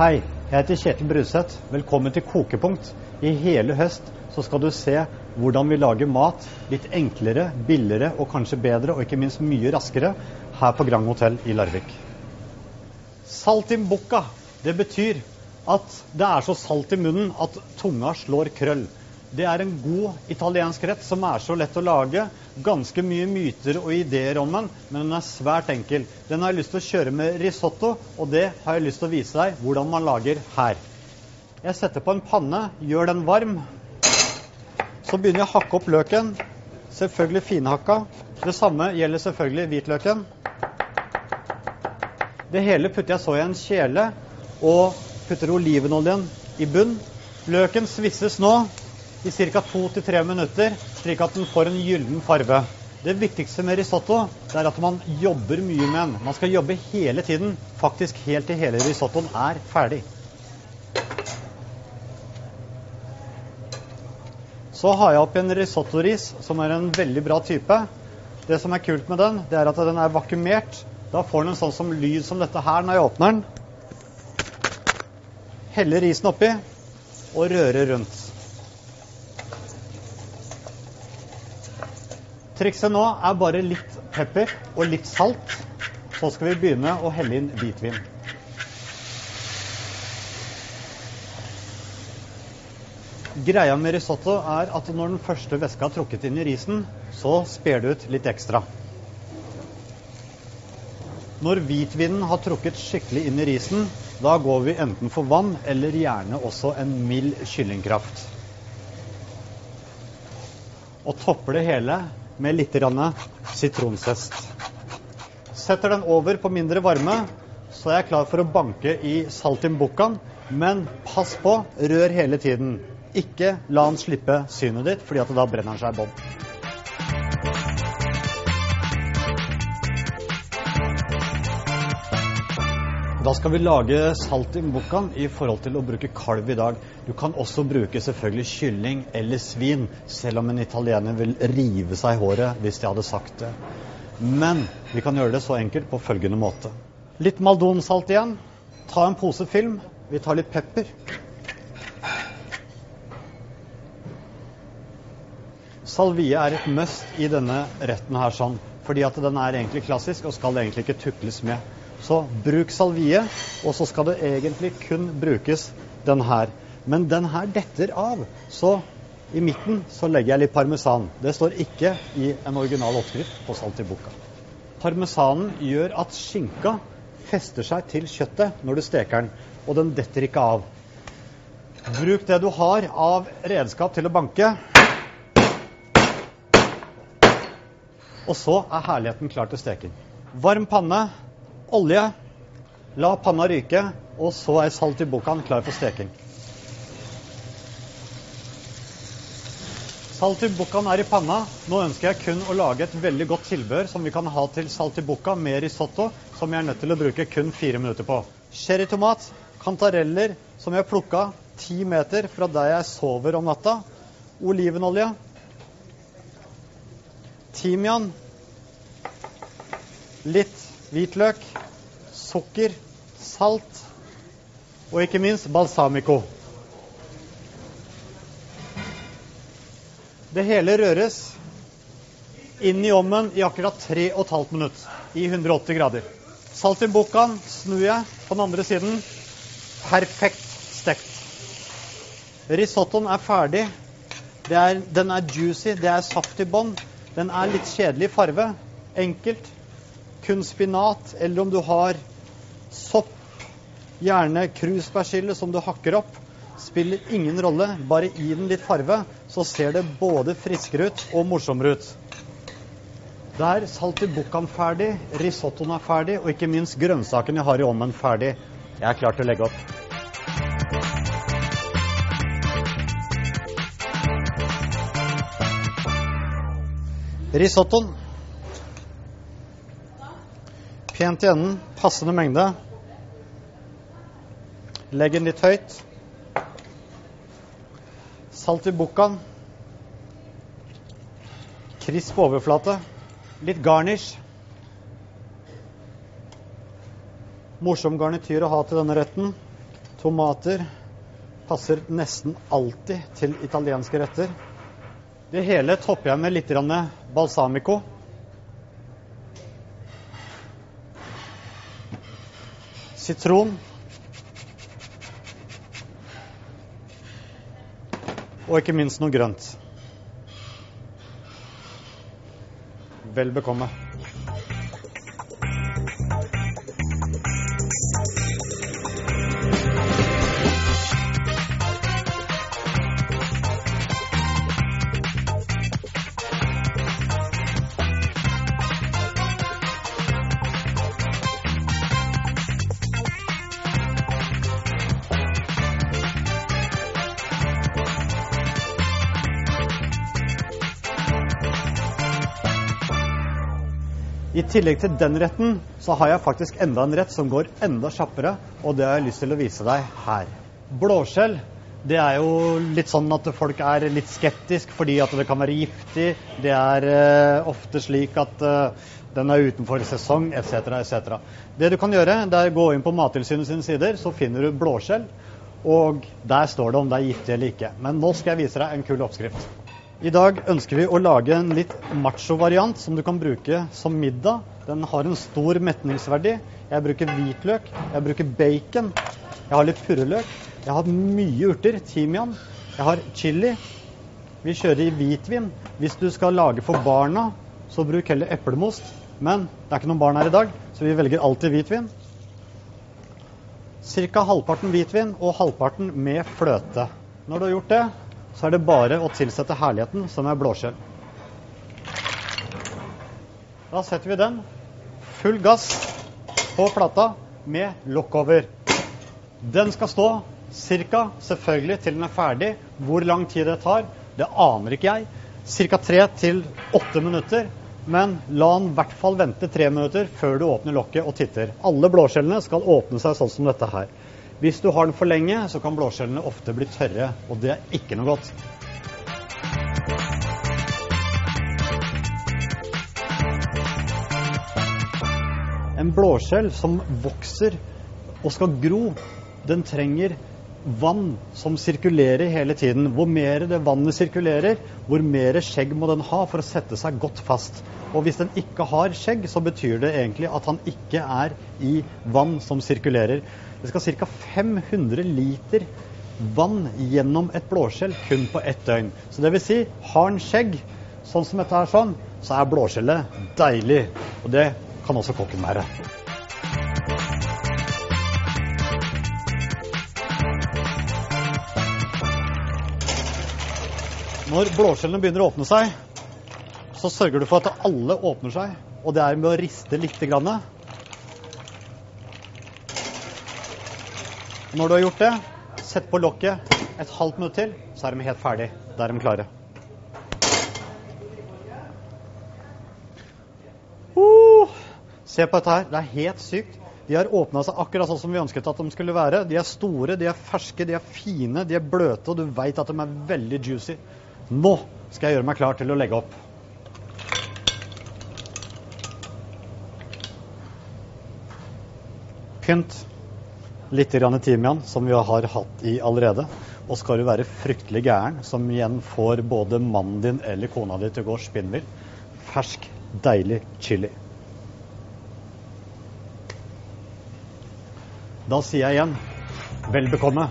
Hei, jeg heter Kjetil Bruseth. Velkommen til Kokepunkt. I hele høst så skal du se hvordan vi lager mat litt enklere, billigere og kanskje bedre, og ikke minst mye raskere, her på Grand Hotell i Larvik. Saltimbocca, det betyr at det er så salt i munnen at tunga slår krøll. Det er en god italiensk rett som er så lett å lage. Ganske mye myter og ideer om den, men den er svært enkel. Den har jeg lyst til å kjøre med risotto, og det har jeg lyst til å vise deg hvordan man lager her. Jeg setter på en panne, gjør den varm. Så begynner jeg å hakke opp løken. Selvfølgelig finhakka. Det samme gjelder selvfølgelig hvitløken. Det hele putter jeg så i en kjele og putter olivenoljen i bunn. Løken svisses nå i ca. 2-3 minutter, slik at den får en gyllen farve. Det viktigste med risotto er at man jobber mye med den. Man skal jobbe hele tiden, faktisk helt til hele risottoen er ferdig. Så har jeg oppi en risottoris, som er en veldig bra type. Det som er kult med den, det er at den er vakuumert. Da får den en sånn som lyd som dette her når jeg åpner den. Heller risen oppi og rører rundt. Trikset nå er bare litt pepper og litt salt. Så skal vi begynne å helle inn hvitvin. Greia med risotto er at når den første væska er trukket inn i risen, så sper det ut litt ekstra. Når hvitvinen har trukket skikkelig inn i risen, da går vi enten for vann eller gjerne også en mild kyllingkraft. Og topper det hele med litt sitronzest. Setter den over på mindre varme, så er jeg klar for å banke i saltimbukkaen. Men pass på, rør hele tiden. Ikke la den slippe synet ditt, fordi da brenner den seg i bånn. Da skal vi lage saltimbukkaen i forhold til å bruke kalv i dag. Du kan også bruke selvfølgelig kylling eller svin, selv om en italiener vil rive seg i håret hvis de hadde sagt det. Men vi kan gjøre det så enkelt på følgende måte. Litt maldonsalt igjen. Ta en pose film. Vi tar litt pepper. Salvie er et must i denne retten her sånn, fordi at den er egentlig klassisk og skal egentlig ikke tukles med. Så bruk salvie, og så skal det egentlig kun brukes den her. Men den her detter av, så i midten så legger jeg litt parmesan. Det står ikke i en original oppskrift på salt i boka. Parmesanen gjør at skinka fester seg til kjøttet når du steker den, og den detter ikke av. Bruk det du har av redskap til å banke. Og så er herligheten klar til steking. Varm panne, olje, la panna ryke, og så er salt i bukkaen klar for steking. Salt i bukkaen er i panna. Nå ønsker jeg kun å lage et veldig godt tilbehør som vi kan ha til salt i bukka med risotto, som jeg er nødt til å bruke kun fire minutter på. Cherrytomat, kantareller som jeg plukka ti meter fra der jeg sover om natta. Olivenolje. Timian. Litt hvitløk, sukker, salt og ikke minst balsamico. Det hele røres inn i ovnen i akkurat 3 15 minutter i 180 grader. Salt i bukkaen snur jeg på den andre siden. Perfekt stekt. Risottoen er ferdig. Er, den er juicy, det er saft i bånn. Den er litt kjedelig i farve. Enkelt, kun spinat, eller om du har sopp, gjerne kruspersille som du hakker opp, spiller ingen rolle. Bare gi den litt farve, så ser det både friskere ut og morsommere ut. Der saltibukkaen ferdig, risottoen er ferdig, og ikke minst grønnsakene jeg har i ovnen ferdig. Jeg er klar til å legge opp. Risottoen Pent i enden, passende mengde. Legg den litt høyt. Salt i bukkaen. Krisp overflate. Litt garnish. Morsom garnityr å ha til denne retten. Tomater passer nesten alltid til italienske retter. Det hele topper jeg med litt balsamico. Sitron. Og ikke minst noe grønt. Vel bekomme. I tillegg til den retten, så har jeg faktisk enda en rett som går enda kjappere, og det har jeg lyst til å vise deg her. Blåskjell det er jo litt sånn at folk er litt skeptisk fordi at det kan være giftig. Det er uh, ofte slik at uh, den er utenfor sesong etc. etc. Det du kan gjøre, det er å gå inn på Mattilsynet sine sider, så finner du blåskjell. Og der står det om det er giftig eller ikke. Men nå skal jeg vise deg en kul oppskrift. I dag ønsker vi å lage en litt macho-variant som du kan bruke som middag. Den har en stor metningsverdi. Jeg bruker hvitløk, jeg bruker bacon, jeg har litt purreløk. Jeg har mye urter, timian, jeg har chili. Vi kjører i hvitvin. Hvis du skal lage for barna, så bruk heller eplemost. Men det er ikke noen barn her i dag, så vi velger alltid hvitvin. Ca. halvparten hvitvin og halvparten med fløte. Når du har gjort det, så er det bare å tilsette herligheten, som er blåskjell. Da setter vi den full gass på plata med lokk over. Den skal stå ca. selvfølgelig til den er ferdig. Hvor lang tid det tar, det aner ikke jeg. Ca. tre til åtte minutter. Men la den i hvert fall vente tre minutter før du åpner lokket og titter. Alle blåskjellene skal åpne seg sånn som dette her. Hvis du har den for lenge, så kan blåskjellene ofte bli tørre, og det er ikke noe godt. En blåskjell som vokser og skal gro, den trenger vann som sirkulerer hele tiden. Hvor mer det vannet sirkulerer, hvor mer skjegg må den ha for å sette seg godt fast. Og hvis den ikke har skjegg, så betyr det egentlig at han ikke er i vann som sirkulerer. Det skal ca. 500 liter vann gjennom et blåskjell kun på ett døgn. Så det vil si, har han skjegg, sånn som dette her sånn, så er blåskjellet deilig. Og det kan også kokken være. Når blåskjellene begynner å åpne seg, så sørger du for at alle åpner seg. Og det er med å riste lite grann. Når du har gjort det, sett på lokket et halvt minutt til, så er de helt ferdig. Da er de klare. Uh, se på dette her. Det er helt sykt. De har åpna seg akkurat sånn som vi ønsket at de skulle være. De er store, de er ferske, de er fine, de er bløte, og du veit at de er veldig juicy. Nå skal jeg gjøre meg klar til å legge opp. Pynt litt timian, som vi har hatt i allerede. Og skal du være fryktelig gæren, som igjen får både mannen din eller kona di til å gå spinnvill, fersk, deilig chili. Da sier jeg igjen vel bekomme.